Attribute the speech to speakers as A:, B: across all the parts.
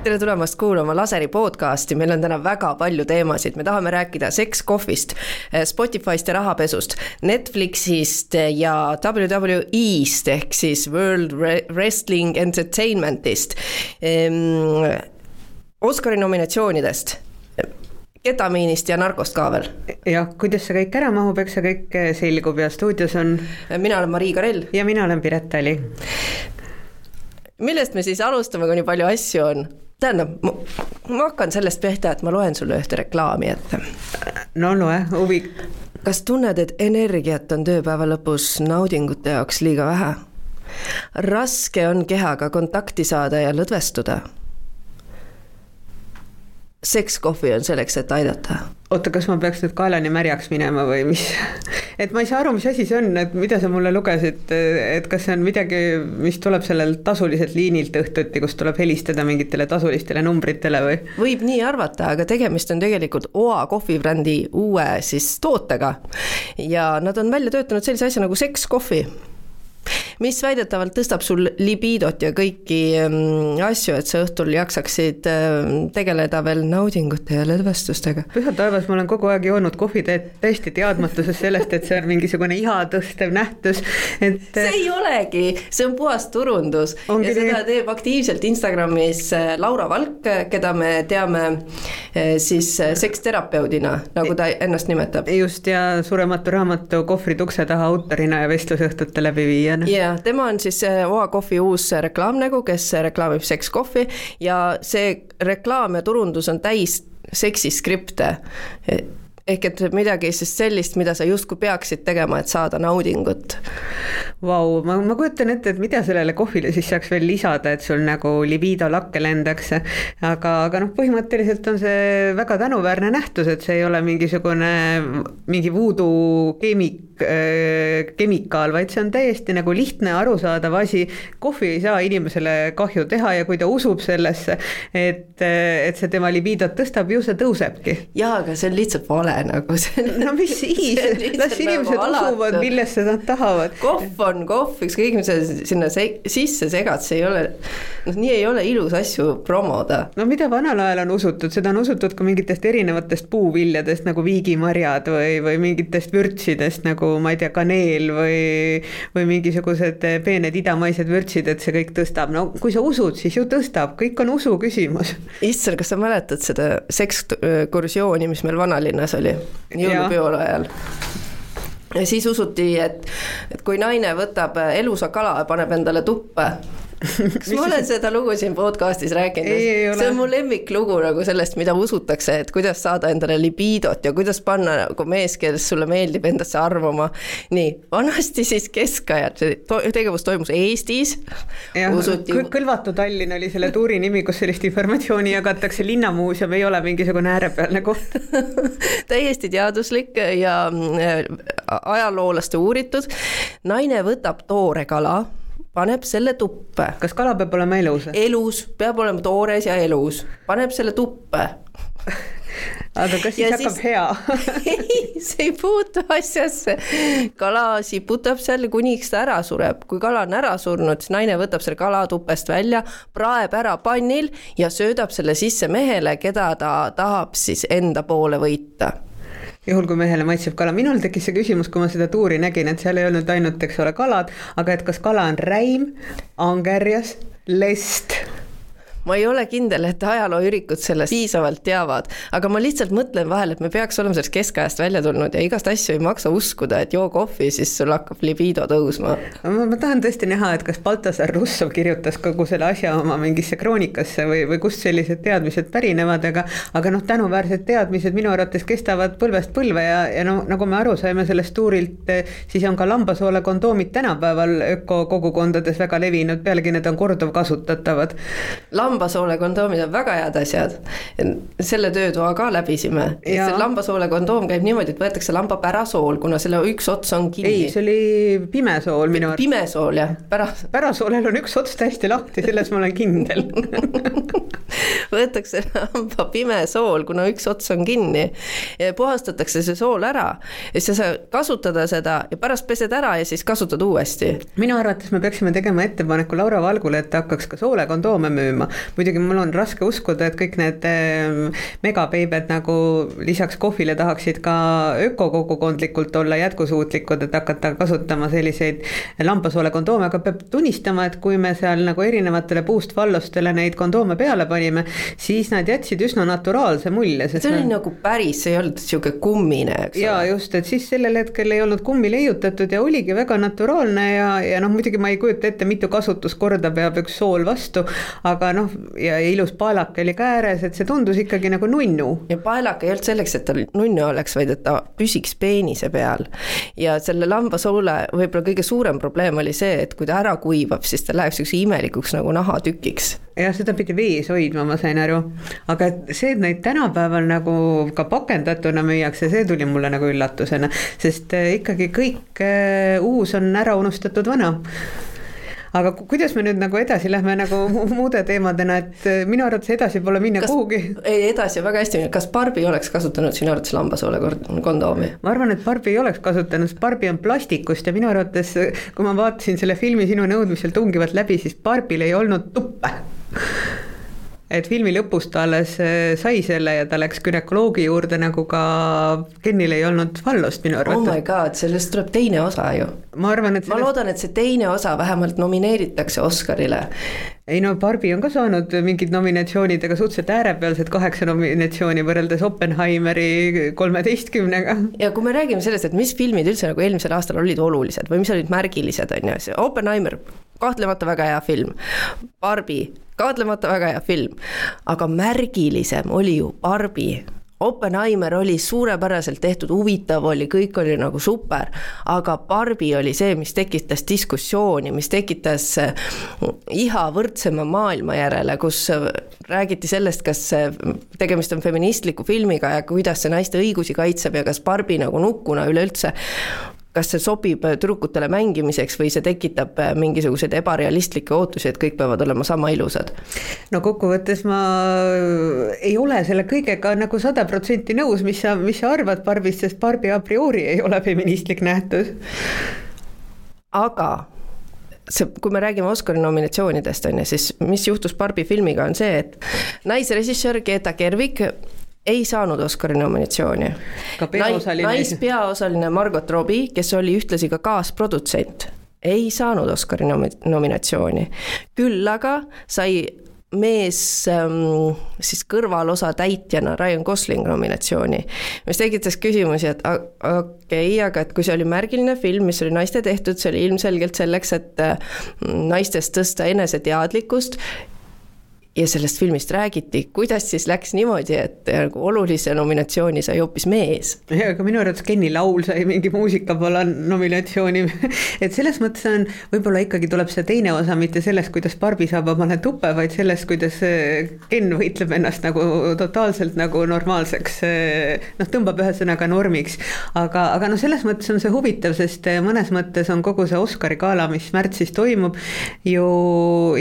A: tere tulemast kuulama Laseri podcasti, meil on täna väga palju teemasid, me tahame rääkida seks-kohvist, Spotify'st ja rahapesust, Netflixist ja WWE-st ehk siis World Wrestling Entertainment'ist. Ehm, Oscari nominatsioonidest ketamiinist ja narkost ka veel.
B: jah, kuidas see kõik ära mahub, eks see kõik selgub ja stuudios on.
A: mina olen Marii Karell.
B: ja mina olen Piret Tali.
A: millest me siis alustame, kui nii palju asju on? Tähendab, ma hakkan sellest pihta, et ma loen sulle ühte reklaami ette.
B: no loe, huvi.
A: kas tunned, et energiat on tööpäeva lõpus naudingute jaoks liiga vähe? raske on kehaga kontakti saada ja lõdvestuda sekskohvi on selleks, et aidata.
B: oota, kas ma peaks nüüd kaelani märjaks minema või mis? et ma ei saa aru, mis asi see on, et mida sa mulle lugesid, et kas see on midagi, mis tuleb sellelt tasuliselt liinilt õhtuti, kus tuleb helistada mingitele tasulistele numbritele või?
A: võib nii arvata, aga tegemist on tegelikult OA kohvibrändi uue siis tootega. ja nad on välja töötanud sellise asja nagu sekskohvi mis väidetavalt tõstab sul libiidot ja kõiki mm, asju, et sa õhtul jaksaksid mm, tegeleda veel naudingute ja lõdvestustega.
B: püha taevas, ma olen kogu aeg joonud kohviteed täiesti teadmatuses sellest, et see on mingisugune iha tõstev nähtus, et.
A: see ei olegi, see on puhas turundus Ongi ja seda nii... teeb aktiivselt Instagramis äh, Laura Valk, keda me teame äh, siis äh, seksterapeudina, nagu ta ennast nimetab.
B: just ja surematu raamatu Kohvrid ukse taha autorina ja vestlusõhtute läbiviijana.
A: jaa, ja tema on siis Oa kohvi uus reklaamnägu, kes reklaamib Sex Coffee ja see reklaam ja turundus on täis seksiskripte ehk et midagi siis sellist, mida sa justkui peaksid tegema, et saada naudingut.
B: Vau, ma, ma kujutan ette, et mida sellele kohvile siis saaks veel lisada, et sul nagu libido lakke lendaks. aga, aga noh, põhimõtteliselt on see väga tänuväärne nähtus, et see ei ole mingisugune mingi voodoo keemik äh,, kemikaal, vaid see on täiesti nagu lihtne, arusaadav asi. kohvi ei saa inimesele kahju teha ja kui ta usub sellesse, et, et see tema libidot tõstab, ju see tõusebki.
A: jaa, aga see on lihtsalt vale nagu see.
B: no mis siis, las inimesed nagu usuvad, millesse nad tahavad.
A: kohv on kohv, ükskõik mis sa sinna se sisse segad, see ei ole, noh, nii ei ole ilus asju promoda.
B: no mida vanal ajal on usutud, seda on usutud ka mingitest erinevatest puuviljadest nagu viigimarjad või, või mingitest vürtsidest nagu ma ei tea, kaneel või, või mingisugused peened idamaised vürtsid, et see kõik tõstab, no kui sa usud, siis ju tõstab, kõik on usu küsimus.
A: issand, kas sa mäletad seda sekskursiooni, mis meil vanalinnas oli? Oli jõulupeole ajal. Ja siis usuti, et, et kui naine võtab elusa kala ja paneb endale tuppe kas ma olen seda lugu siin podcast'is rääkinud? see on mu lemmiklugu nagu sellest, mida usutakse, et kuidas saada endale libiidot ja kuidas panna nagu mees, kes sulle meeldib, endasse arvama. nii, vanasti siis keskajal, see to tegevus toimus Eestis.
B: Usuti... kõlvatu Tallinn oli selle tuuri nimi, kus sellist informatsiooni jagatakse, linnamuuseum ei ole mingisugune äärepealne koht
A: täiesti teaduslik ja äh, ajaloolaste uuritud. naine võtab toore kala paneb selle tuppe.
B: kas kala peab olema elus?
A: elus, peab olema toores ja elus, paneb selle tuppe
B: aga kas siis ja hakkab siis... hea
A: ei, see ei puutu asjasse. kala siputab seal, kuniks ta ära sureb. kui kala on ära surnud, siis naine võtab selle kala tupest välja, praeb ära pannil ja söödab selle sisse mehele, keda ta tahab siis enda poole võita
B: juhul, kui mehele maitseb kala. minul tekkis see küsimus, kui ma seda tuuri nägin, et seal ei olnud ainult, eks ole, kalad, aga et kas kala on räim, angerjas, lest
A: ma ei ole kindel, et ajalooürikud sellest piisavalt teavad, aga ma lihtsalt mõtlen vahel, et me peaks olema sellest keskajast välja tulnud ja igast asju ei maksa uskuda, et joo kohvi, siis sul hakkab libido tõusma.
B: ma, tahan tõesti näha, et kas Baltasar Russov kirjutas kogu selle asja oma mingisse kroonikasse või, või kust sellised teadmised pärinevad, aga aga noh, tänuväärsed teadmised minu arvates kestavad põlvest põlve ja, ja no nagu me aru saime sellest tuurilt, siis on ka lambasoole kondoomid tänapäeval ökokogukondades väga levinud, pealegi need on korduvkasutatavad
A: lambasoole kondoomid on väga head asjad. selle töötoa ka läbisime. lambasoole kondoom käib niimoodi, et võetakse lamba pärasool, kuna selle üks ots on kinni.
B: ei, see oli pimesool minu
A: arvates. pimesool jah, pära-.
B: pärasoolel on üks ots täiesti lahti, selles ma olen kindel
A: võetakse hamba pime sool, kuna üks ots on kinni, puhastatakse see sool ära ja siis sa kasutada seda ja pärast pesed ära ja siis kasutad uuesti.
B: minu arvates me peaksime tegema ettepaneku Laura Valgule, et ta hakkaks ka soolekondoome müüma. Muidugi mul on raske uskuda, et kõik need ehm, megabeibed nagu lisaks kohvile tahaksid ka ökokogukondlikult olla jätkusuutlikud, et hakata kasutama selliseid lambasoole kondoome, aga peab tunnistama, et kui me seal nagu erinevatele puust vallustele neid kondoome peale panime, siis nad jätsid üsna naturaalse mulje.
A: see oli me... nagu päris, see ei olnud niisugune kummine, eks
B: ole. jaa, just, et siis sellel hetkel ei olnud kummi leiutatud ja oligi väga naturaalne ja, ja noh, muidugi ma ei kujuta ette, mitu kasutuskorda peab üks sool vastu, aga noh, ja ilus paelake oli ka ääres, et see tundus ikkagi nagu nunnu.
A: ja paelake ei olnud selleks, et ta nunnu oleks, vaid et ta püsiks peenise peal. ja selle lambasoole võib-olla kõige suurem probleem oli see, et kui ta ära kuivab, siis ta läheb niisuguse imelikuks nagu nahatükiks.
B: jah, seda pidi vees hoidma, ma sain aru. aga see, et neid tänapäeval nagu ka pakendatuna müüakse, see tuli mulle nagu üllatusena, sest eh, ikkagi kõik eh, uus on ära unustatud vana aga kuidas me nüüd nagu edasi lähme nagu muude teemadena, et äh, minu arvates edasi pole minna kas, kuhugi.
A: ei, edasi väga hästi, kas Barbi oleks kasutanud sinu arvates lambasoole kondoomi?
B: ma arvan, et Barbi ei oleks kasutanud, sest Barbi on plastikust ja minu arvates, kui ma vaatasin selle filmi sinu nõudmisel tungivalt läbi, siis Barbil ei olnud tuppe et filmi lõpus ta alles äh, sai selle ja ta läks günekoloogi juurde, nagu ka Kenil ei olnud fallust minu arvates.
A: oh my god, sellest tuleb teine osa ju.
B: ma arvan, et
A: sellest... ma loodan, et see teine osa vähemalt nomineeritakse Oscarile.
B: ei no Barbi on ka saanud mingid nominatsioonid, aga suhteliselt äärepealsed kaheksa nominatsiooni võrreldes Oppenheimeri kolmeteistkümnega.
A: ja kui me räägime sellest, et mis filmid üldse nagu eelmisel aastal olid olulised või mis olid märgilised, on ju, see Oppenheimer, kahtlemata väga hea film. Barbi kahtlemata väga hea film, aga märgilisem oli ju Barbi Oppenheimer oli suurepäraselt tehtud, huvitav oli, kõik oli nagu super, aga Barbi oli see, mis tekitas diskussiooni, mis tekitas äh, iha võrdsema maailma järele, kus äh, räägiti sellest, kas tegemist on feministliku filmiga ja kuidas see naiste õigusi kaitseb ja kas Barbi nagu nukuna üleüldse kas see sobib tüdrukutele mängimiseks või see tekitab mingisuguseid ebarealistlikke ootusi, et kõik peavad olema sama ilusad?
B: no kokkuvõttes ma ei ole selle kõigega nagu sada protsenti nõus, mis sa, mis sa arvad Barbist, sest Barbi a priori ei ole feministlik nähtus.
A: aga see, kui me räägime Oscari nominatsioonidest, on ju, siis mis juhtus Barbi filmiga, on see, et naisrežissöör Greta Gerwig ei saanud Oscari nominatsiooni. naispeaosaline Margot Robbie, kes oli ühtlasi ka kaasprodutsent, ei saanud Oscari nomi-, nominatsiooni. küll aga sai mees ähm, siis kõrvalosa täitjana Ryan Gosling nominatsiooni. mis tekitas küsimusi, et okei okay,, aga et kui see oli märgiline film, mis oli naiste tehtud, see oli ilmselgelt selleks, et äh, naistest tõsta eneseteadlikkust ja sellest filmist räägiti, kuidas siis läks niimoodi, et nagu olulise nominatsiooni sai hoopis mees?
B: jaa, aga minu arvates Kenny laul sai mingi muusikapala nominatsiooni et selles mõttes on, võib-olla ikkagi tuleb see teine osa mitte sellest, kuidas Barbi saab omale tuppe, vaid sellest, kuidas äh, Ken võitleb ennast nagu totaalselt nagu normaalseks, äh, noh, tõmbab ühesõnaga normiks. aga, aga noh, selles mõttes on see huvitav, sest äh, mõnes mõttes on kogu see Oscari gala, mis märtsis toimub, ju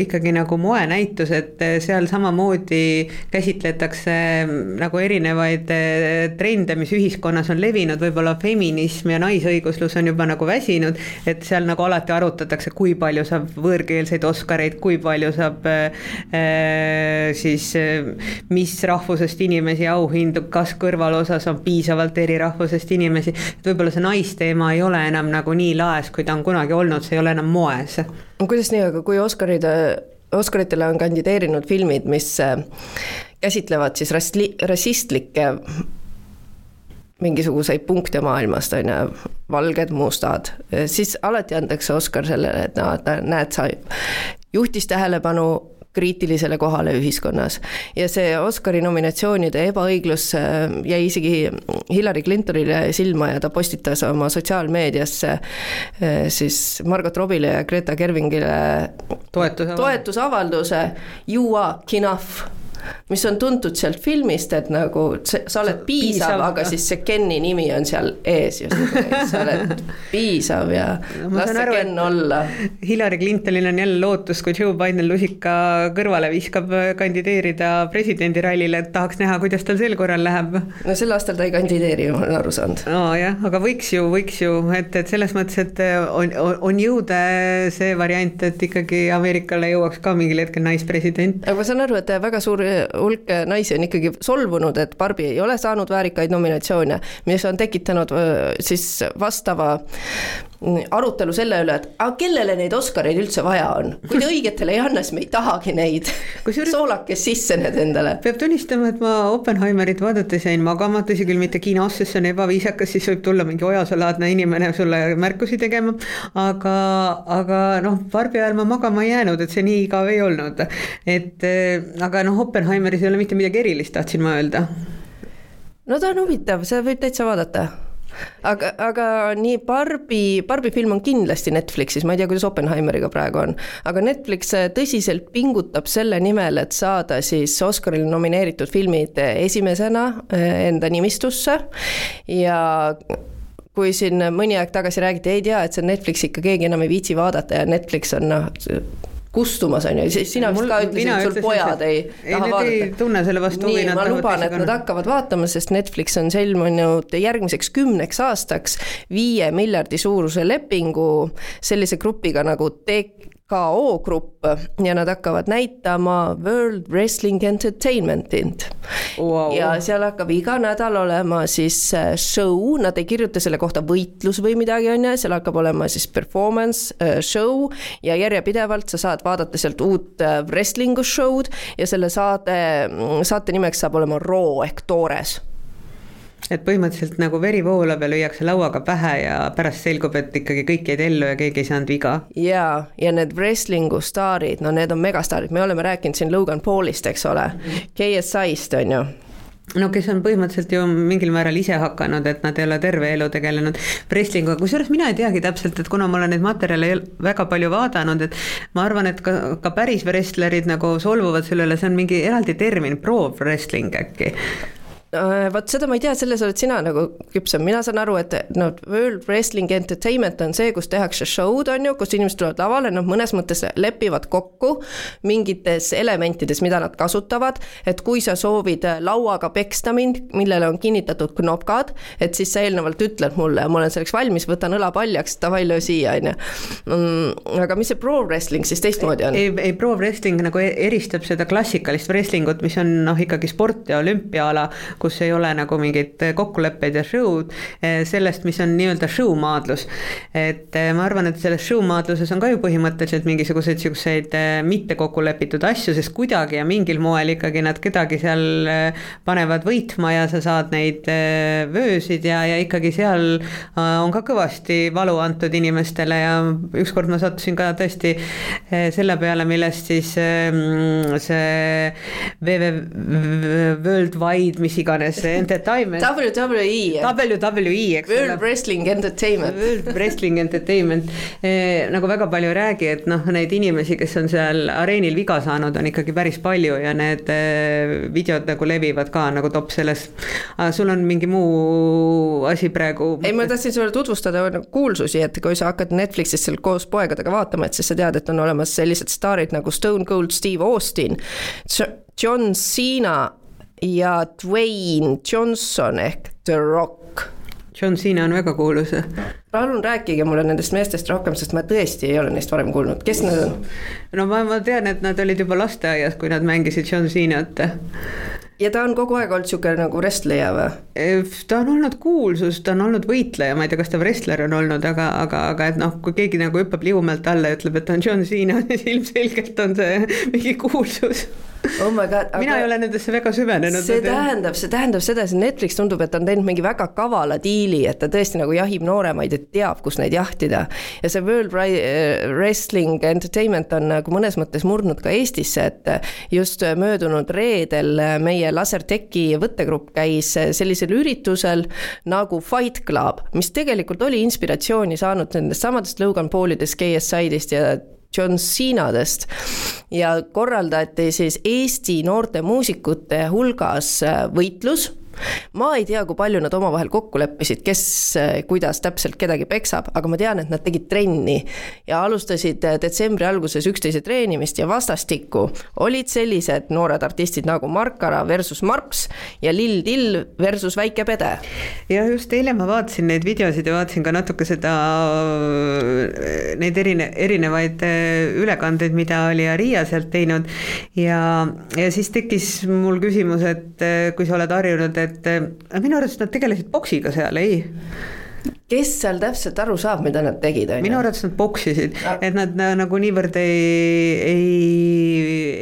B: ikkagi nagu moenäitus, et seal samamoodi käsitletakse nagu erinevaid eh, trende, mis ühiskonnas on levinud, võib-olla feminism ja naisõiguslus on juba nagu väsinud, et seal nagu alati arutatakse, kui palju saab võõrkeelseid Oscareid, kui palju saab äh, siis mis rahvusest inimesi auhindu, kas kõrvalosas on piisavalt eri rahvusest inimesi, et võib-olla see naisteema ei ole enam nagu nii laes, kui ta on kunagi olnud, see ei ole enam moes.
A: kuidas nii, aga kui Oscarid Oscaritele on kandideerinud filmid, mis äh, käsitlevad siis rasli-, rassistlikke mingisuguseid punkte maailmast, on ju, valged, mustad, siis alati antakse Oscar sellele, et näed, näed, sa juhtis tähelepanu kriitilisele kohale ühiskonnas. ja see Oscari nominatsioonide ebaõiglus äh, jäi isegi Hillary Clintonile silma ja ta postitas oma sotsiaalmeediasse äh, siis Margot Robbile ja Greta Gerwingile
B: toetusavalduse,
A: toetusavalduse. You are enough mis on tuntud sealt filmist, et nagu sa oled piisav, piisav, aga jah. siis see Kenni nimi on seal ees just, sa oled piisav ja no, las see Ken olla.
B: Hillary Clintonil on jälle lootus, kui Joe Biden lusika kõrvale viskab kandideerida presidendirallile, et tahaks näha, kuidas tal sel korral läheb.
A: no sel aastal ta ei kandideeri, ma olen aru saanud.
B: nojah, aga võiks ju, võiks ju, et, et selles mõttes, et on, on, on jõuda see variant, et ikkagi Ameerikale jõuaks ka mingil hetkel naispresident.
A: aga ma saan aru, et väga suur hulk naisi on ikkagi solvunud, et Barbi ei ole saanud väärikaid nominatsioone, mis on tekitanud siis vastava arutelu selle üle, et aga kellele neid Oscareid üldse vaja on, kui te õigetele ei anna, siis me ei tahagi neid. soolake sisse need endale.
B: peab tunnistama, et ma Oppenheimerit vaadates jäin magama, tõsi küll, mitte kinos, sest see on ebaviisakas, siis võib tulla mingi ojasalaadne inimene sulle märkusi tegema. aga, aga noh, Barbi ajal ma magama ei jäänud, et see nii igav ei olnud. et aga noh, Oppenheimeris ei ole mitte midagi erilist, tahtsin ma öelda.
A: no ta on huvitav, seda võib täitsa vaadata aga, aga nii Barbi, Barbi film on kindlasti Netflixis, ma ei tea, kuidas Oppenheimeriga praegu on, aga Netflix äh, tõsiselt pingutab selle nimel, et saada siis Oscarile nomineeritud filmid äh, esimesena äh, enda nimistusse. Ja kui siin mõni aeg tagasi räägiti, ei tea, et see on Netflix ikka, keegi enam ei viitsi vaadata ja Netflix on noh, kustumas, on ju, sina vist ka ütlesid, et sul pojad ei
B: taha ei, vaadata. ei tunne selle vastu
A: huvi. nii, ma luban, et nad hakkavad vaatama, sest Netflix on sõlmunud järgmiseks kümneks aastaks viie miljardi suuruse lepingu sellise grupiga nagu Tech KO Grupp ja nad hakkavad näitama World Wrestling Entertainmentit. Wow.. ja seal hakkab iga nädal olema siis äh, show, nad ei kirjuta selle kohta võitlus või midagi, on ju, seal hakkab olema siis performance äh, show ja järjepidevalt sa saad vaadata sealt uut äh, wrestling'u show'd ja selle saade, saate nimeks saab olema Raw ehk toores
B: et põhimõtteliselt nagu veri voolab ja lüüakse lauaga pähe ja pärast selgub, et ikkagi kõik jäid ellu ja keegi ei saanud viga.
A: jaa, ja need wrestling'u staarid, no need on megastaarid, me oleme rääkinud siin Logan Paulist, eks ole, KSI-st on ju.
B: No kes on põhimõtteliselt ju mingil määral ise hakanud, et nad ei ole terve elu tegelenud wrestlinguga, kusjuures mina ei teagi täpselt, et kuna ma olen neid materjale väga palju vaadanud, et ma arvan, et ka, ka päris wrestlerid nagu solvuvad selle üle, see on mingi eraldi termin, pro wrestling äkki
A: vot seda ma ei tea, selles oled sina nagu küpsem, mina saan aru, et no World Wrestling Entertainment on see, kus tehakse show'd, on ju, kus inimesed tulevad lavale, noh, mõnes mõttes lepivad kokku mingites elementides, mida nad kasutavad, et kui sa soovid lauaga peksta mind, millele on kinnitatud knopkad, et siis sa eelnevalt ütled mulle ma olen selleks valmis, võtan õla paljaks, davai, löö siia, on ju. Mm, aga mis see pro wrestling siis teistmoodi on?
B: ei, ei pro wrestling nagu e-, eristab seda klassikalist wrestlingut, mis on noh, ikkagi sport ja olümpiaala kus ei ole nagu mingeid kokkuleppeid ja show'd, eh, sellest, mis on nii-öelda show-maadlus. et eh, ma arvan, et selles show-maadluses on ka ju põhimõtteliselt mingisuguseid siukseid eh, mitte kokku lepitud asju, sest kuidagi ja mingil moel ikkagi nad kedagi seal panevad võitma ja sa saad neid vöösid ja, ja ikkagi seal on ka kõvasti valu antud inimestele ja ükskord ma sattusin ka tõesti selle peale, millest siis see WW Worldwide, mis iganes iganes entertainment.
A: WWE.
B: WWE,
A: eks ole. World Wrestling Entertainment.
B: World Wrestling Entertainment eh,. nagu väga palju ei räägi, et noh, neid inimesi, kes on seal areenil viga saanud, on ikkagi päris palju ja need eh, videod nagu levivad ka nagu top sellest. aga sul on mingi muu asi praegu?
A: ei, ma tahtsin sulle tutvustada nagu kuulsusi, et kui sa hakkad Netflixis seal koos poegadega vaatama, et siis sa tead, et on olemas sellised staarid nagu Stone Cold Steve Austin. John Cena ja Dwayne Johnson ehk The Rock.
B: John Cena on väga kuulus.
A: palun rääkige mulle nendest meestest rohkem, sest ma tõesti ei ole neist varem kuulnud, kes need on?
B: no ma, ma tean, et nad olid juba lasteaias, kui nad mängisid John Cenat
A: ja ta on kogu aeg olnud niisugune nagu wrestleja või?
B: ta on olnud kuulsus, ta on olnud võitleja, ma ei tea, kas ta wrestler on olnud, aga, aga, aga et noh, kui keegi nagu hüppab liumäelt alla ja ütleb, et ta on John Cena, siis ilmselgelt on see mingi kuulsus
A: oh my god.
B: mina ei ole nendesse väga süvenenud.
A: see tähendab, see tähendab seda, et Netflix tundub, et ta on teinud mingi väga kavala diili, et ta tõesti nagu jahib nooremaid, et teab, kus neid jahtida. ja see World Wrestling Entertainment on nagu mõnes mõttes murdnud ka Eestisse, et just möödunud reedel meie Lasertechi võttegrupp käis sellisel üritusel nagu Fight Club, mis tegelikult oli inspiratsiooni saanud nendest samadest Logan Paulidest, KSI-dest ja John Cenadest. Ja korraldati siis Eesti noorte muusikute hulgas võitlus ma ei tea, kui palju nad omavahel kokku leppisid, kes kuidas täpselt kedagi peksab, aga ma tean, et nad tegid trenni ja alustasid detsembri alguses üksteise treenimist ja vastastikku olid sellised noored artistid nagu Markara versus Marps ja Lill Till versus Väike Pede.
B: ja just eile ma vaatasin neid videosid ja vaatasin ka natuke seda, neid erine-, erinevaid ülekandeid, mida oli Aria sealt teinud ja, ja siis tekkis mul küsimus, et kui sa oled harjunud, et et minu arust nad tegelesid poksiga seal, ei?
A: Kes seal täpselt aru saab, mida nad tegid, on
B: ju? minu arvates nad poksisid, et nad nagu niivõrd ei, ei,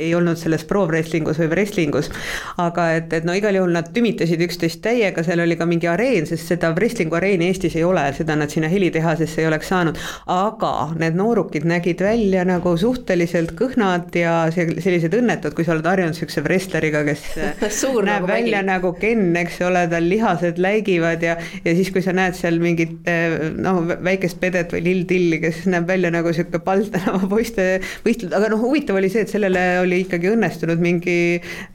B: ei olnud selles pro-wrestlingus või wrestlingus. aga et, et no igal juhul nad tümitasid üksteist täiega, seal oli ka mingi areen, sest seda wrestlingu areeni Eestis ei ole, seda nad sinna helitehasesse ei oleks saanud. aga need noorukid nägid välja nagu suhteliselt kõhnad ja sellised õnnetud, kui sa oled harjunud siukse wrestleriga, kes näeb nagu välja mägi. nagu Ken, eks ole, tal lihased läigivad ja, ja siis, kui sa näed seal mingit noh, väikest pedet või lill-tilli, kes näeb välja nagu sihuke Paldtänava poiste võistlus, aga noh, huvitav oli see, et sellele oli ikkagi õnnestunud mingi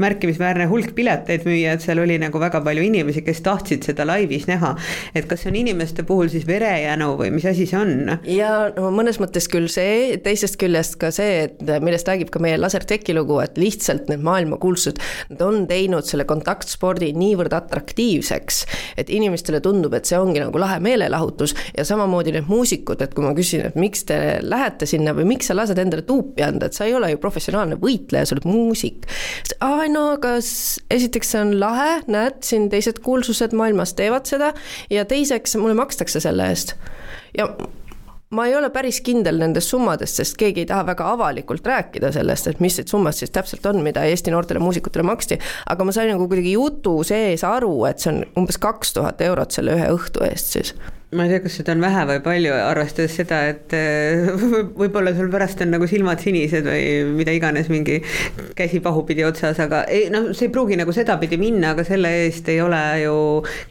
B: märkimisväärne hulk pileteid müüa, et seal oli nagu väga palju inimesi, kes tahtsid seda laivis näha. et kas see on inimeste puhul siis verejänu või mis asi see on?
A: ja no mõnes mõttes küll see, teisest küljest ka see, et millest räägib ka meie laserteki lugu, et lihtsalt need maailmakuulsused, nad on teinud selle kontaktspordi niivõrd atraktiivseks, et inimestele tundub, et see ongi nagu lahe meelelahutus meelelahutus ja samamoodi need muusikud, et kui ma küsin, et miks te lähete sinna või miks sa lased endale tuupi anda, et sa ei ole ju professionaalne võitleja, sa oled muusik. aa, no aga esiteks see on lahe, näed, siin teised kuulsused maailmas teevad seda ja teiseks mulle makstakse selle eest. ja ma ei ole päris kindel nendest summadest, sest keegi ei taha väga avalikult rääkida sellest, et mis need summad siis täpselt on, mida Eesti noortele muusikutele maksti, aga ma sain nagu kuidagi jutu sees aru, et see on umbes kaks tuhat eurot selle ühe õhtu eest siis
B: ma ei tea, kas seda on vähe või palju, arvestades seda, et äh, võib-olla sul pärast on nagu silmad sinised või mida iganes, mingi käsi pahupidi otsas, aga ei noh, see ei pruugi nagu sedapidi minna, aga selle eest ei ole ju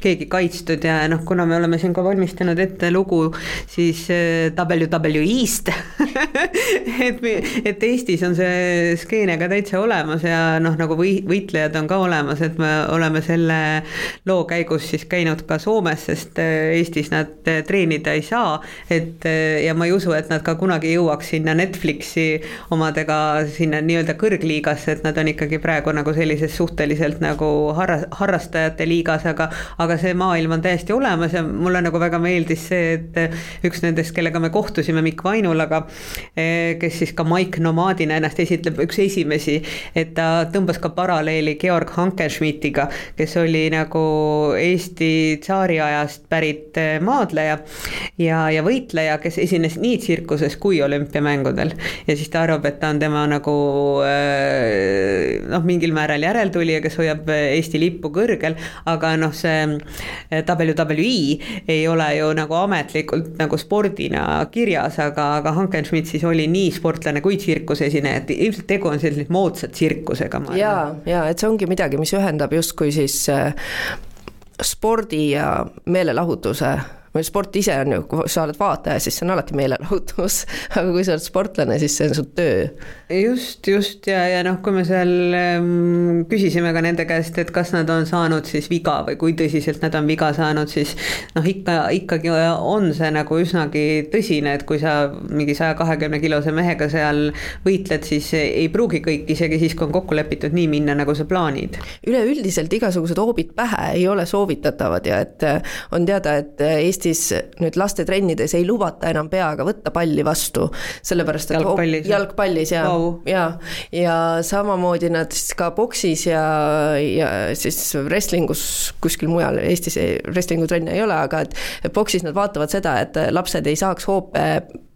B: keegi kaitstud ja noh, kuna me oleme siin ka valmistanud ette lugu, siis äh, WWE-st et, et Eestis on see skeene ka täitsa olemas ja noh, nagu või võitlejad on ka olemas, et me oleme selle loo käigus siis käinud ka Soomes, sest äh, Eestis nad nad eh, treenida ei saa, et eh, ja ma ei usu, et nad ka kunagi jõuaks sinna Netflixi omadega sinna nii-öelda kõrgliigasse, et nad on ikkagi praegu nagu sellises suhteliselt nagu harra-, harrastajate liigas, aga aga see maailm on täiesti olemas ja mulle nagu väga meeldis see, et üks nendest, kellega me kohtusime, Mikk Vainulaga, eh, kes siis ka Mike Nomadina ennast esitleb, üks esimesi, et ta tõmbas ka paralleeli Georg Hankenschmidtiga, kes oli nagu Eesti tsaariajast pärit maa maadleja ja, ja võitleja, kes esines nii tsirkuses kui olümpiamängudel. ja siis ta arvab, et ta on tema nagu äh, noh, mingil määral järeltulija, kes hoiab Eesti lippu kõrgel, aga noh, see äh, WWE ei ole ju nagu ametlikult nagu spordina kirjas, aga, aga Hankenschmidt siis oli nii sportlane kui tsirkusesineja, et ilmselt tegu on sellise moodsa tsirkusega.
A: ja, ja et see ongi midagi, mis ühendab justkui siis äh, spordi ja meelelahutuse või sport ise on ju, kui sa oled vaataja, siis see on alati meelelahutus, aga kui sa oled sportlane, siis see on su töö.
B: just, just ja, ja noh, kui me seal ähm, küsisime ka nende käest, et kas nad on saanud siis viga või kui tõsiselt nad on viga saanud, siis noh, ikka, ikkagi on see nagu üsnagi tõsine, et kui sa mingi saja kahekümne kilose mehega seal võitled, siis ei pruugi kõik, isegi siis, kui on kokku lepitud nii minna, nagu sa plaanid.
A: üleüldiselt igasugused hoobid pähe ei ole soovitatavad ja et on teada, et Eesti Eestis nüüd lastetrennides ei lubata enam peaga võtta palli vastu, sellepärast et
B: jalgpallis,
A: jalgpallis ja wow., ja, ja samamoodi nad siis ka boksis ja, ja siis wrestlingus kuskil mujal, Eestis wrestlingu trenne ei ole, aga et boksis nad vaatavad seda, et lapsed ei saaks hoope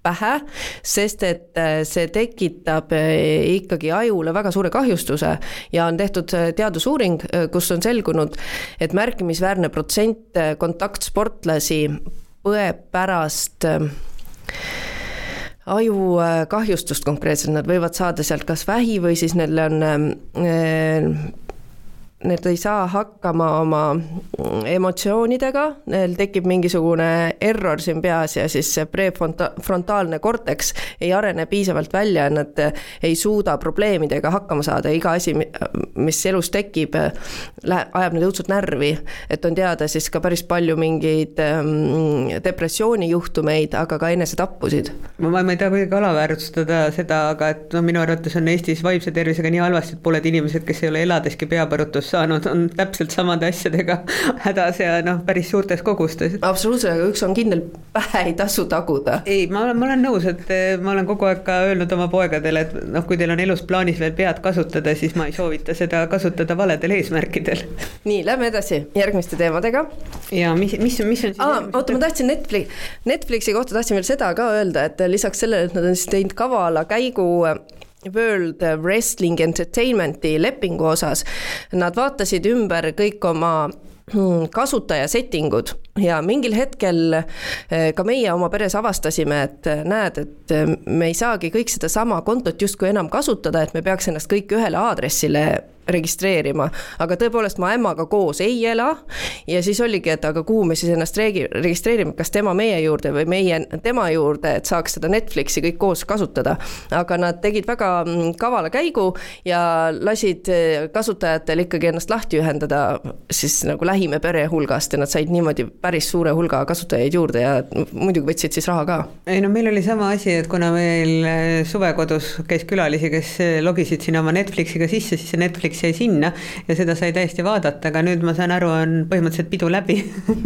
A: pähe, sest et äh, see tekitab äh, ikkagi ajule väga suure kahjustuse ja on tehtud äh, teadusuuring, kus on selgunud, et märkimisväärne protsent kontaktsportlasi põeb pärast ajukahjustust konkreetselt, nad võivad saada sealt kas vähi või siis neil on need ei saa hakkama oma emotsioonidega, neil tekib mingisugune error siin peas ja siis see prefrontaalne korteks ei arene piisavalt välja, nad ei suuda probleemidega hakkama saada, iga asi, mis elus tekib, ajab neid õudselt närvi. et on teada siis ka päris palju mingeid ähm, depressioonijuhtumeid, aga ka enesetappusid.
B: ma, ma ei taha kuidagi alaväärtustada seda, aga et noh, minu arvates on Eestis vaimse tervisega nii halvasti, et pooled inimesed, kes ei ole eladeski peapõrutust saanud, on täpselt samade asjadega hädas ja noh, päris suurtes kogustes.
A: absoluutselt, aga üks on kindel, pähe ei tasu taguda.
B: ei, ma olen, ma olen nõus, et eh, ma olen kogu aeg ka öelnud oma poegadele, et noh, kui teil on elus plaanis veel pead kasutada, siis ma ei soovita seda kasutada valedel eesmärkidel.
A: nii, lähme edasi järgmiste teemadega.
B: ja mis, mis, mis on siis
A: aa, oota, ma tahtsin Netflix, Netflixi kohta tahtsin veel seda ka öelda, et lisaks sellele, et nad on siis teinud kavala käigu World Wrestling Entertainmenti lepingu osas, nad vaatasid ümber kõik oma hmm, kasutaja settingud ja mingil hetkel eh, ka meie oma peres avastasime, et eh, näed, et eh, me ei saagi kõik sedasama kontot justkui enam kasutada, et me peaks ennast kõik ühele aadressile registreerima, aga tõepoolest ma ämmaga koos ei ela ja siis oligi, et aga kuhu me siis ennast regi-, registreerime, kas tema meie juurde või meie tema juurde, et saaks seda Netflixi kõik koos kasutada. aga nad tegid väga mm, kavala käigu ja lasid eh, kasutajatel ikkagi ennast lahti ühendada siis nagu lähima pere hulgast ja nad said niimoodi päris suure hulga kasutajaid juurde ja muidugi võtsid siis raha ka.
B: ei no meil oli sama asi, et kuna meil eh, suvekodus käis külalisi, kes eh, logisid sinna oma Netflixiga sisse, siis see Netflix Netflix jäi sinna ja seda sai täiesti vaadata, aga nüüd ma saan aru, on põhimõtteliselt pidu läbi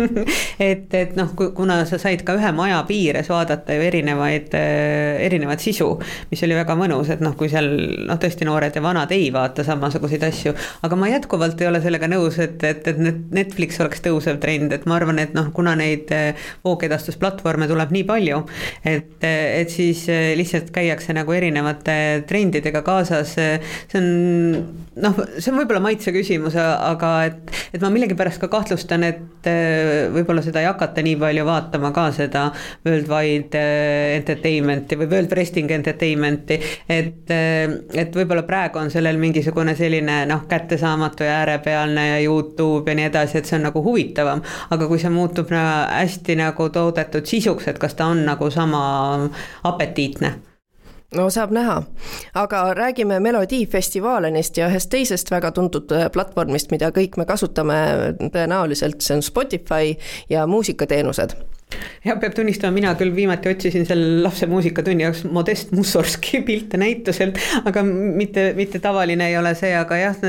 B: et, et noh, kuna sa said ka ühe maja piires vaadata ju erinevaid, äh, erinevat sisu, mis oli väga mõnus, et noh, kui seal noh, tõesti noored ja vanad ei vaata samasuguseid asju, aga ma jätkuvalt ei ole sellega nõus, et, et, et Netflix oleks tõusev trend, et ma arvan, et noh, kuna neid äh, voogedastusplatvorme tuleb nii palju, et, et siis äh, lihtsalt käiakse nagu erinevate trendidega kaasas, see on noh, see on võib-olla maitse küsimus, aga et, et ma millegipärast ka kahtlustan, et äh, võib-olla seda ei hakata nii palju vaatama ka seda Worldwide äh, Entertainment'i või World Wrestling Entertainment'i. et, äh, et võib-olla praegu on sellel mingisugune selline noh, kättesaamatu ja äärepealne ja Youtube ja nii edasi, et see on nagu huvitavam. aga kui see muutub hästi nagu toodetud sisuks, et kas ta on nagu sama apetiitne
A: no saab näha, aga räägime Melodii Festivalenist ja ühest teisest väga tuntud äh, platvormist, mida kõik me kasutame. Tõenäoliselt, see on Spotify ja muusikateenused
B: ja peab tunnistama, mina küll viimati otsisin selle lapse muusikatunni jaoks Modest Mussorgski pilte näituselt, aga mitte, mitte tavaline ei ole see, aga jah,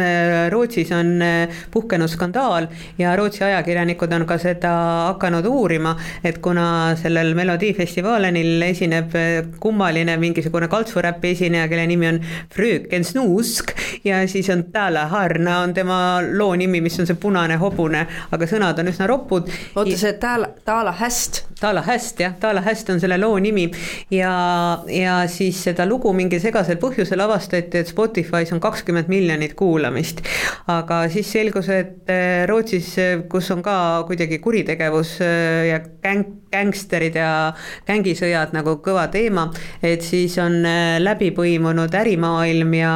B: Rootsis on eh, puhkenud skandaal ja Rootsi ajakirjanikud on ka seda hakanud uurima, et kuna sellel melodiifestivalenil esineb eh, kummaline mingisugune kaltsuräpi esineja, kelle nimi on Fröken Snusk ja siis on Tala Harna on tema loo nimi, mis on see punane hobune, aga sõnad on üsna ropud.
A: oota, see Tala, Tala Häst häst.
B: Taala häst jah, Taala häst on selle loo nimi ja, ja siis seda lugu mingil segasel põhjusel avastati, et Spotify's on kakskümmend miljonit kuulamist. aga siis selgus, et äh, Rootsis, kus on ka kuidagi kuritegevus äh, ja gäng, gängsterid ja gängisõjad nagu kõva teema, et siis on läbi põimunud ärimaailm ja,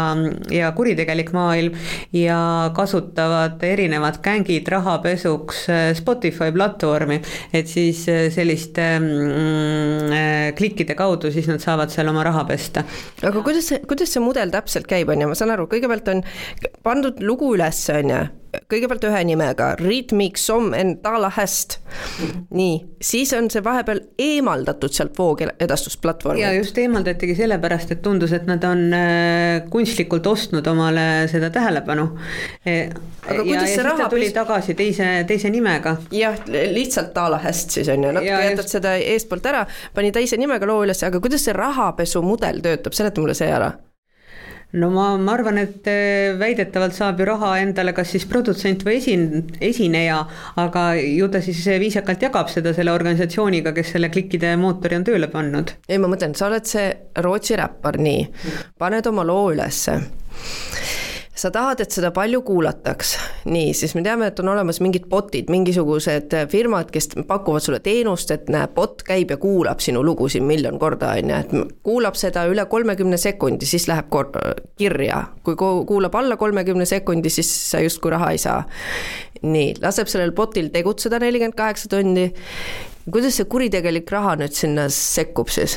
B: ja kuritegelik maailm ja kasutavad erinevad gängid rahapesuks Spotify platvormi, et siis selliste mm, äh, klikkide kaudu, siis nad saavad seal oma raha pesta.
A: aga kuidas see, kuidas see mudel täpselt käib, on ju, ma saan aru, kõigepealt on pandud lugu üles, on ju kõigepealt ühe nimega, Rhythmic Som and Talahäst. nii, siis on see vahepeal eemaldatud sealt voogedastusplatvormilt.
B: ja just eemaldatigi sellepärast, et tundus, et nad on äh, kunstlikult ostnud omale seda tähelepanu. E, aga ja, kuidas see raha tuli tagasi teise, teise nimega.
A: jah, lihtsalt Talahäst siis on ju, natuke jätad just... seda eestpoolt ära, pani teise nimega loo üles, aga kuidas see rahapesumudel töötab, seleta mulle see ära
B: no ma, ma arvan, et äh, väidetavalt saab ju raha endale kas siis produtsent või esin-, esineja, aga ju ta siis viisakalt jagab seda selle organisatsiooniga, kes selle klikkide mootori on tööle pannud.
A: ei, ma mõtlen, sa oled see Rootsi räppar, nii, paned oma loo ülesse sa tahad, et seda palju kuulataks, nii, siis me teame, et on olemas mingid bot'id, mingisugused firmad, kes pakuvad sulle teenust, et näe, bot käib ja kuulab sinu lugusid miljon korda, on ju, et kuulab seda üle kolmekümne sekundi, siis läheb kor-, kirja. kui kuulab alla kolmekümne sekundi, siis sa justkui raha ei saa. nii, laseb sellel bot'il tegutseda nelikümmend kaheksa tundi, kuidas see kuritegelik raha nüüd sinna sekkub siis?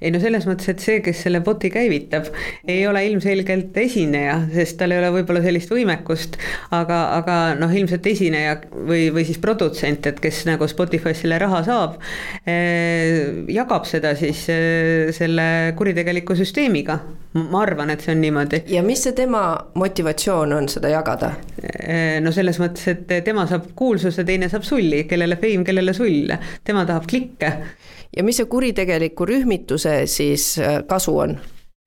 B: Ei no selles mõttes, et see, kes selle bot'i käivitab, ei ole ilmselgelt esineja, sest tal ei ole võib-olla sellist võimekust, aga, aga noh, ilmselt esineja või, või siis produtsent, et kes nagu Spotify's selle raha saab eh,, jagab seda siis eh, selle kuritegeliku süsteemiga. ma arvan, et see on niimoodi.
A: ja mis see tema motivatsioon on seda jagada
B: eh,? no selles mõttes, et tema saab kuulsuse, teine saab sulli, kellele fame, kellele sull, tema tahab klikke
A: ja mis see kuritegeliku rühmituse siis äh, kasu on?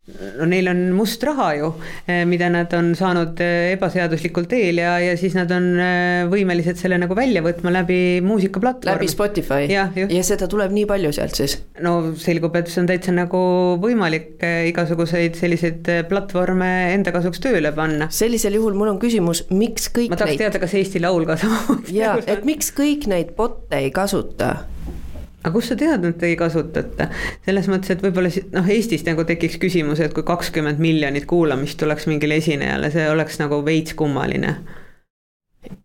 B: no neil on must raha ju, äh, mida nad on saanud äh, ebaseaduslikul teel ja, ja siis nad on võimelised selle nagu välja võtma läbi muusikaplatvormi.
A: läbi Spotify? ja, ja seda tuleb nii palju sealt siis?
B: no selgub, et see on täitsa nagu võimalik igasuguseid selliseid platvorme enda kasuks tööle panna.
A: sellisel juhul mul on küsimus, miks kõik
B: ma tahaks
A: neid...
B: teada, kas Eesti Laul ka samamoodi
A: jaa, et miks kõik neid bot'e ei kasuta?
B: Aga kust sa tead, et ei kasutata? selles mõttes, et võib-olla noh, Eestis nagu tekiks küsimus, et kui kakskümmend miljonit kuulamist tuleks mingile esinejale, see oleks nagu veits kummaline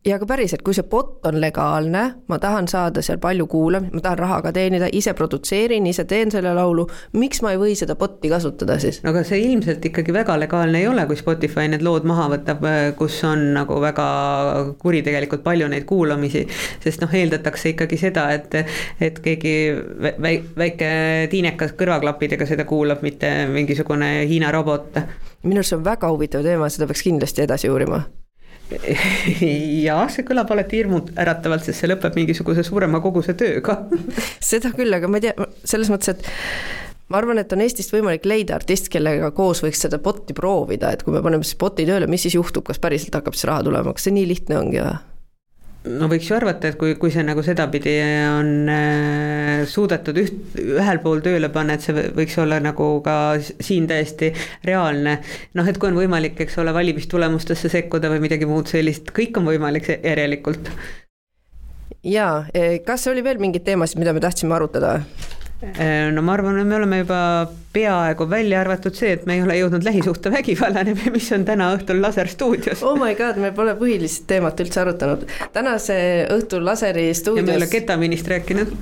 A: ja aga päriselt, kui see bot on legaalne, ma tahan saada seal palju kuulamist, ma tahan raha ka teenida, ise produtseerin, ise teen selle laulu, miks ma ei või seda bot'i kasutada siis?
B: no aga see ilmselt ikkagi väga legaalne ei ole, kui Spotify need lood maha võtab, kus on nagu väga kuritegelikult palju neid kuulamisi, sest noh, eeldatakse ikkagi seda, et, et keegi väike tiinekas kõrvaklappidega seda kuulab, mitte mingisugune Hiina robot.
A: minu arust see on väga huvitav teema, seda peaks kindlasti edasi uurima
B: jah, see kõlab alati hirmuäratavalt, sest see lõpeb mingisuguse suurema koguse tööga
A: seda küll, aga ma ei tea, selles mõttes, et ma arvan, et on Eestist võimalik leida artist, kellega koos võiks seda bot'i proovida, et kui me paneme siis bot'i tööle, mis siis juhtub, kas päriselt hakkab siis raha tulema, kas see nii lihtne ongi või?
B: No võiks ju arvata, et kui, kui see nagu sedapidi on äh, suudetud üht, ühel pool tööle panna, et see võiks olla nagu ka siin täiesti reaalne. noh, et kui on võimalik, eks ole, valimistulemustesse sekkuda või midagi muud sellist, kõik on võimalik järelikult.
A: jaa, kas oli veel mingeid teemasid, mida me tahtsime arutada?
B: Äh, no ma arvan, et me oleme juba peaaegu välja arvatud see, et me ei ole jõudnud lähisuhtevägivallani, mis on täna õhtul Laserstuudios.
A: oh my god, me pole põhilist teemat üldse arutanud. tänase õhtul Laseri stuudios.
B: ja me ei ole ketamiinist rääkinud.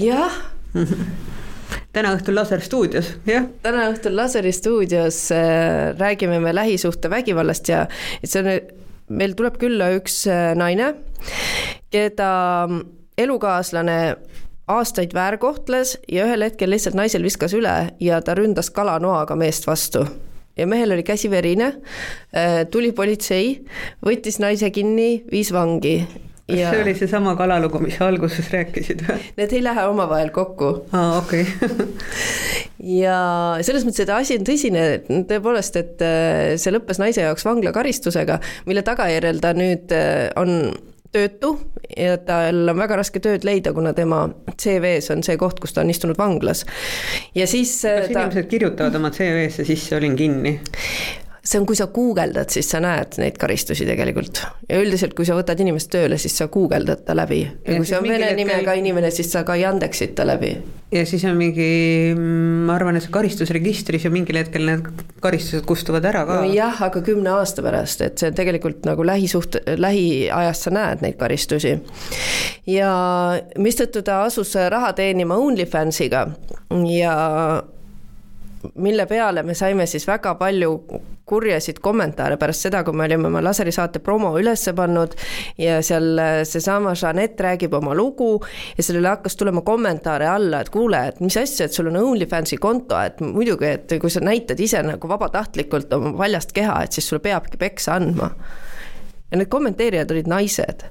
A: jah
B: täna õhtul Laserstuudios, jah.
A: täna õhtul Laseri stuudios äh, räägime me lähisuhtevägivallast ja et see on, meil tuleb külla üks äh, naine, keda elukaaslane aastaid väärkohtles ja ühel hetkel lihtsalt naisel viskas üle ja ta ründas kalanoaga meest vastu ja mehel oli käsi verine, äh, tuli politsei, võttis naise kinni, viis vangi.
B: kas ja... see oli seesama kalalugu, mis sa alguses rääkisid või?
A: Need ei lähe omavahel kokku.
B: aa, okei okay.
A: ja selles mõttes, et asi on tõsine, tõepoolest, et äh, see lõppes naise jaoks vanglakaristusega, mille tagajärjel ta nüüd äh, on töötu ja tal on väga raske tööd leida, kuna tema CV-s on see koht, kus ta on istunud vanglas. ja siis
B: kas ta... inimesed kirjutavad oma CV-sse sisse, olin kinni?
A: See on, kui sa guugeldad, siis sa näed neid karistusi tegelikult. ja üldiselt, kui sa võtad inimest tööle, siis sa guugeldad ta läbi. ja kui see on vene nimega inimene, siis sa ka Yandexid ta läbi.
B: ja siis on mingi, ma arvan, et see karistusregistris ja mingil hetkel need karistused kustuvad ära ka.
A: jah, aga kümne aasta pärast, et see tegelikult nagu lähisuht-, lähiajast sa näed neid karistusi. ja mistõttu ta asus raha teenima OnlyFansiga ja mille peale me saime siis väga palju kurjasid kommentaare pärast seda, kui me olime oma laserisaate promo üles pannud ja seal seesama Jeanette räägib oma lugu ja sellele hakkas tulema kommentaare alla, et kuule, et mis asja, et sul on OnlyFansi konto, et muidugi, et kui sa näitad ise nagu vabatahtlikult oma valjast keha, et siis sulle peabki peksa andma. ja need kommenteerijad olid naised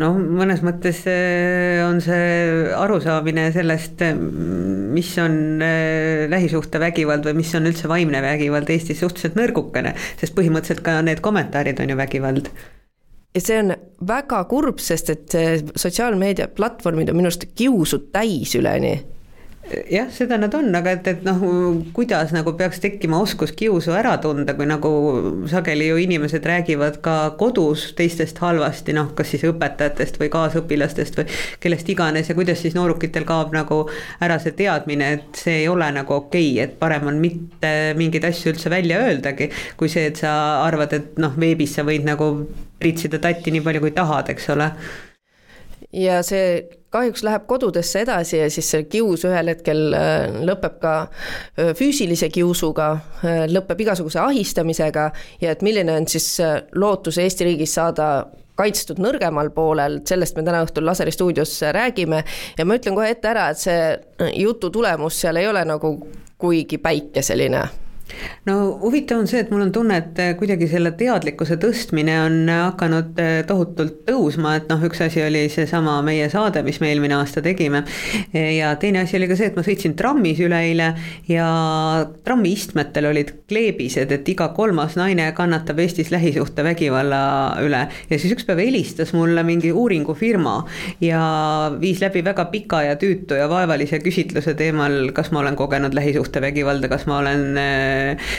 B: noh, mõnes mõttes eh, on see arusaamine sellest, eh, mis on eh, lähisuhtevägivald või mis on üldse vaimne vägivald Eestis suhteliselt nõrgukene, sest põhimõtteliselt ka need kommentaarid on ju vägivald.
A: Ja see on väga kurb, sest et sotsiaalmeedia platvormid on minu arust kiusu täis üleni
B: jah, seda nad on, aga et, et noh, kuidas nagu peaks tekkima oskus kiusu ära tunda, kui nagu sageli ju inimesed räägivad ka kodus teistest halvasti, noh, kas siis õpetajatest või kaasõpilastest või kellest iganes ja kuidas siis noorukitel kaob nagu ära see teadmine, et see ei ole nagu okei okay,, et parem on mitte mingeid asju üldse välja öeldagi, kui see, et sa arvad, et noh, veebis sa võid nagu pritsida tatti nii palju, kui tahad, eks ole.
A: Ja see kahjuks läheb kodudesse edasi ja siis see kius ühel hetkel äh, lõpeb ka äh, füüsilise kiusuga, äh, lõpeb igasuguse ahistamisega ja et milline on siis lootus Eesti riigis saada kaitstud nõrgemal poolel, sellest me täna õhtul Laseri stuudios räägime. Ja ma ütlen kohe ette ära, et see jutu tulemus seal ei ole nagu kuigi päikeseline
B: no huvitav on see, et mul on tunne, et eh, kuidagi selle teadlikkuse tõstmine on hakanud eh, tohutult tõusma, et noh, üks asi oli seesama meie saade, mis me eelmine aasta tegime. ja teine asi oli ka see, et ma sõitsin trammis üleeile ja trammiistmetel olid kleebised, et iga kolmas naine kannatab Eestis lähisuhtevägivalla üle. ja siis üks päev helistas mulle mingi uuringufirma ja viis läbi väga pika ja tüütu ja vaevalise küsitluse teemal, kas ma olen kogenud lähisuhtevägivalda, kas ma olen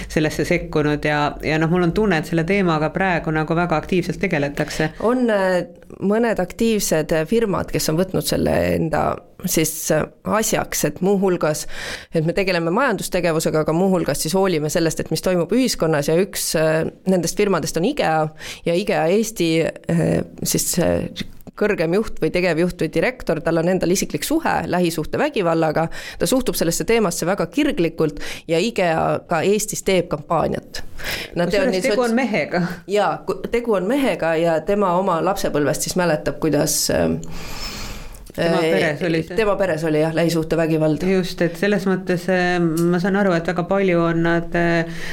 B: sellesse sekkunud ja, ja noh, mul on tunne, et selle teemaga praegu nagu väga aktiivselt tegeletakse.
A: on äh, mõned aktiivsed firmad, kes on võtnud selle enda siis äh, asjaks, et muuhulgas, et me tegeleme majandustegevusega, aga muuhulgas siis hoolime sellest, et mis toimub ühiskonnas ja üks äh, nendest firmadest on IKEA ja IKEA Eesti siis kõrgem juht või tegevjuht või direktor, tal on endal isiklik suhe lähisuhtevägivallaga, ta suhtub sellesse teemasse väga kirglikult ja IKEA ka Eestis teeb kampaaniat.
B: kusjuures tegu on mehega.
A: jaa, tegu on mehega ja tema oma lapsepõlvest siis mäletab, kuidas äh,
B: tema peres oli see?
A: tema peres oli jah, lähisuhtevägivald.
B: just, et selles mõttes äh, ma saan aru, et väga palju on nad, äh,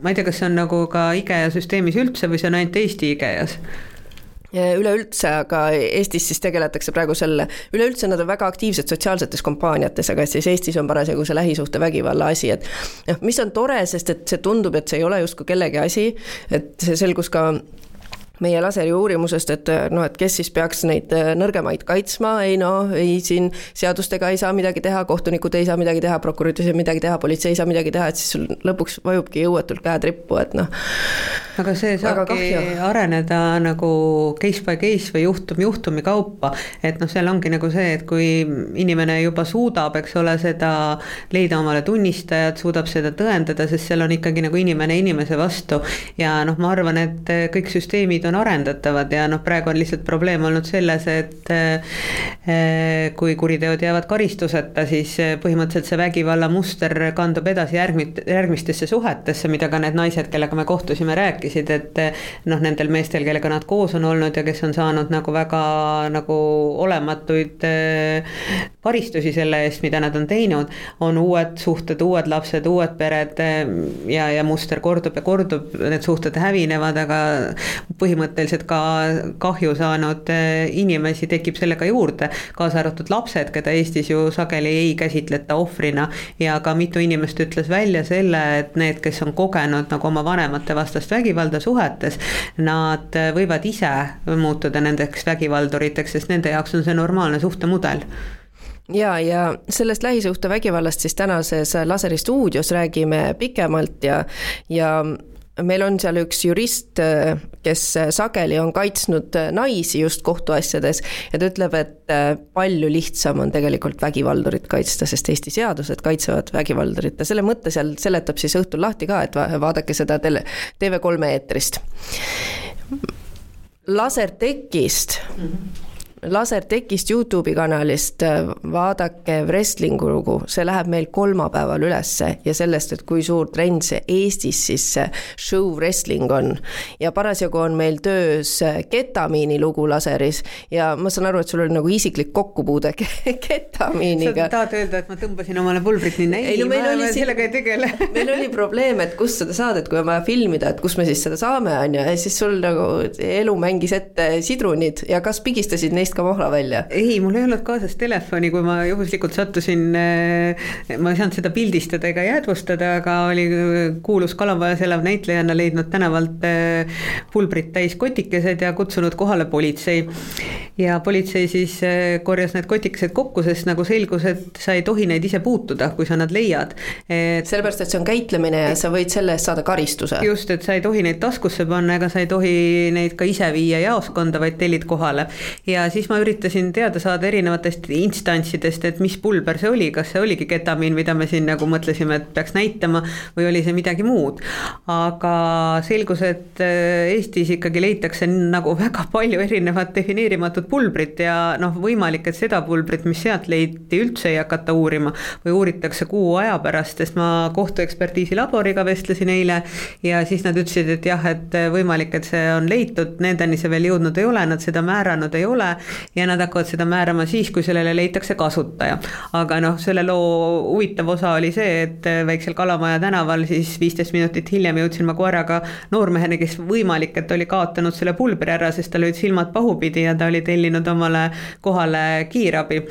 B: ma ei tea, kas see on nagu ka IKEA süsteemis üldse või see on ainult Eesti IKEA-s
A: üleüldse, aga Eestis siis tegeletakse praegu selle, üleüldse nad on väga aktiivsed sotsiaalsetes kampaaniates, aga siis Eestis on parasjagu see lähisuhtevägivalla asi, et noh, mis on tore, sest et see tundub, et see ei ole justkui kellegi asi, et see selgus ka meie laseri uurimusest, et noh, et kes siis peaks neid äh, nõrgemaid kaitsma, ei no ei siin seadustega ei saa midagi teha, kohtunikud ei saa midagi teha, prokurörid ei saa midagi teha, politsei ei saa midagi teha, et siis sul lõpuks vajubki jõuetult käed rippu, et noh.
B: aga see saabki areneda nagu case by case või juhtum juhtumi kaupa, et noh, seal ongi nagu see, et kui inimene juba suudab, eks ole, seda leida omale tunnistajad, suudab seda tõendada, sest seal on ikkagi nagu inimene inimese vastu. Ja noh, ma arvan, et kõik süsteemid süsteemid on arendatavad ja noh, praegu on lihtsalt probleem olnud selles, et eh, kui kuriteod jäävad karistuseta, siis eh, põhimõtteliselt see vägivalla muster kandub edasi järgmit-, järgmistesse suhetesse, mida ka need naised, kellega me kohtusime, rääkisid, et eh, noh, nendel meestel, kellega nad koos on olnud ja kes on saanud nagu väga nagu olematuid karistusi selle eest, mida nad on teinud, on uued suhted, uued lapsed, uued pered ja, ja muster kordub ja kordub, need suhted hävinevad, aga põhimõtteliselt põhimõtteliselt ka kahju saanud eh, inimesi tekib sellega juurde, kaasa arvatud lapsed, keda Eestis ju sageli ei käsitleta ohvrina. ja ka mitu inimest ütles välja selle, et need, kes on kogenud nagu oma vanemate vastast vägivalda suhetes, nad võivad ise muutuda nendeks vägivalduriteks, sest nende jaoks on see normaalne suhtemudel
A: ja, ja sellest lähisuhtevägivallast siis tänases Laseri stuudios räägime pikemalt ja, ja meil on seal üks jurist, kes sageli on kaitsnud naisi just kohtuasjades ja ta ütleb, et palju lihtsam on tegelikult vägivaldurit kaitsta, sest Eesti seadused kaitsevad vägivaldurit ja selle mõtte seal seletab siis õhtul lahti ka, et vaadake seda tele, TV3 eetrist. lasertekist mm -hmm Lasertekist Youtube'i kanalist, vaadake wrestling'u lugu, see läheb meil kolmapäeval ülesse ja sellest, et kui suur trend see Eestis siis see show wrestling on. ja parasjagu on meil töös ketamiini lugu laseris ja ma saan aru, et sul oli nagu isiklik kokkupuude ketamiiniga.
B: sa tahad öelda, et ma tõmbasin omale pulbrit ei, ei, no meil oli sellega ei tegele
A: meil oli probleem, et kust seda saadet, kui on vaja filmida, et kus me siis seda saame, on ju, ja siis sul nagu elu mängis ette sidrunid ja kas pigistasid neist ka mahla välja?
B: ei, mul ei olnud kaasas telefoni, kui ma juhuslikult sattusin, eh, ma ei saanud seda pildistada ega jäädvustada, aga oli kuulus Kalamajas elav näitlejanna leidnud tänavalt eh, pulbrit täis kotikesed ja kutsunud kohale politsei. Ja politsei siis äh, korjas need kotikesed kokku, sest nagu selgus, et sa ei tohi neid ise puutuda, kui sa nad leiad
A: et.... sellepärast, et see on käitlemine ja sa võid selle eest saada karistuse.
B: just, et sa ei tohi neid taskusse panna, ega sa ei tohi neid ka ise viia jaoskonda, vaid tellid kohale. ja siis ma üritasin teada saada erinevatest instantsidest, et mis pulber see oli, kas see oligi ketamiin, mida me siin nagu mõtlesime, et peaks näitama, või oli see midagi muud. aga selgus, et äh, Eestis ikkagi leitakse nagu väga palju erinevat defineerimatut pulbrit ja noh, võimalik, et seda pulbrit, mis sealt leiti, üldse ei hakata uurima või uuritakse kuu aja pärast, sest ma kohtuekspertiisi laboriga vestlesin eile ja siis nad ütlesid, et jah, et võimalik, et see on leitud, nendeni see veel jõudnud ei ole, nad seda määranud ei ole ja nad hakkavad seda määrama siis, kui sellele leitakse kasutaja. aga noh, selle loo huvitav osa oli see, et väiksel Kalamaja tänaval siis viisteist minutit hiljem jõudsin ma koeraga noormeheni, kes võimalik, et oli kaotanud selle pulbri ära, sest tal olid silmad pahupidi ja ta oli tellinud omale kohale kiirabi.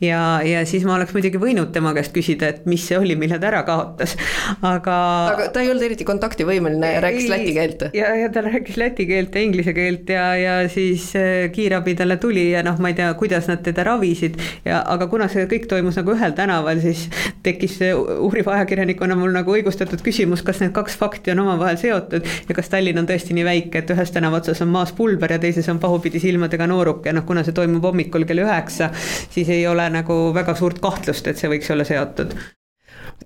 B: ja, ja siis ma oleks muidugi võinud tema käest küsida, et mis see oli, mille ta ära kaotas, aga.
A: aga ta ei olnud eriti kontaktivõimeline ja rääkis läti keelt.
B: ja, ja ta rääkis läti keelt ja inglise keelt ja, ja siis äh, kiirabi talle tuli ja noh, ma ei tea, kuidas nad teda ravisid ja, aga kuna see kõik toimus nagu ühel tänaval, siis tekkis uuriva ajakirjanikuna mul nagu õigustatud küsimus, kas need kaks fakti on omavahel seotud ja kas Tallinn on tõesti nii väike, et ühes tänava otsas on maas pulber ja teises on pahupidi silmadega nooruk ja noh, kuna see toimub hommikul kell üheksa, siis ei ole nagu väga suurt kahtlust, et see võiks olla seotud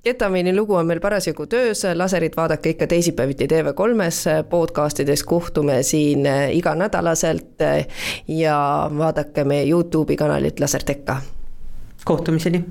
A: ketamiini lugu on meil parasjagu töös, laserit vaadake ikka teisipäeviti TV3-s, podcastides kohtume siin iganädalaselt ja vaadake meie Youtube'i kanalit Lasertekka.
B: kohtumiseni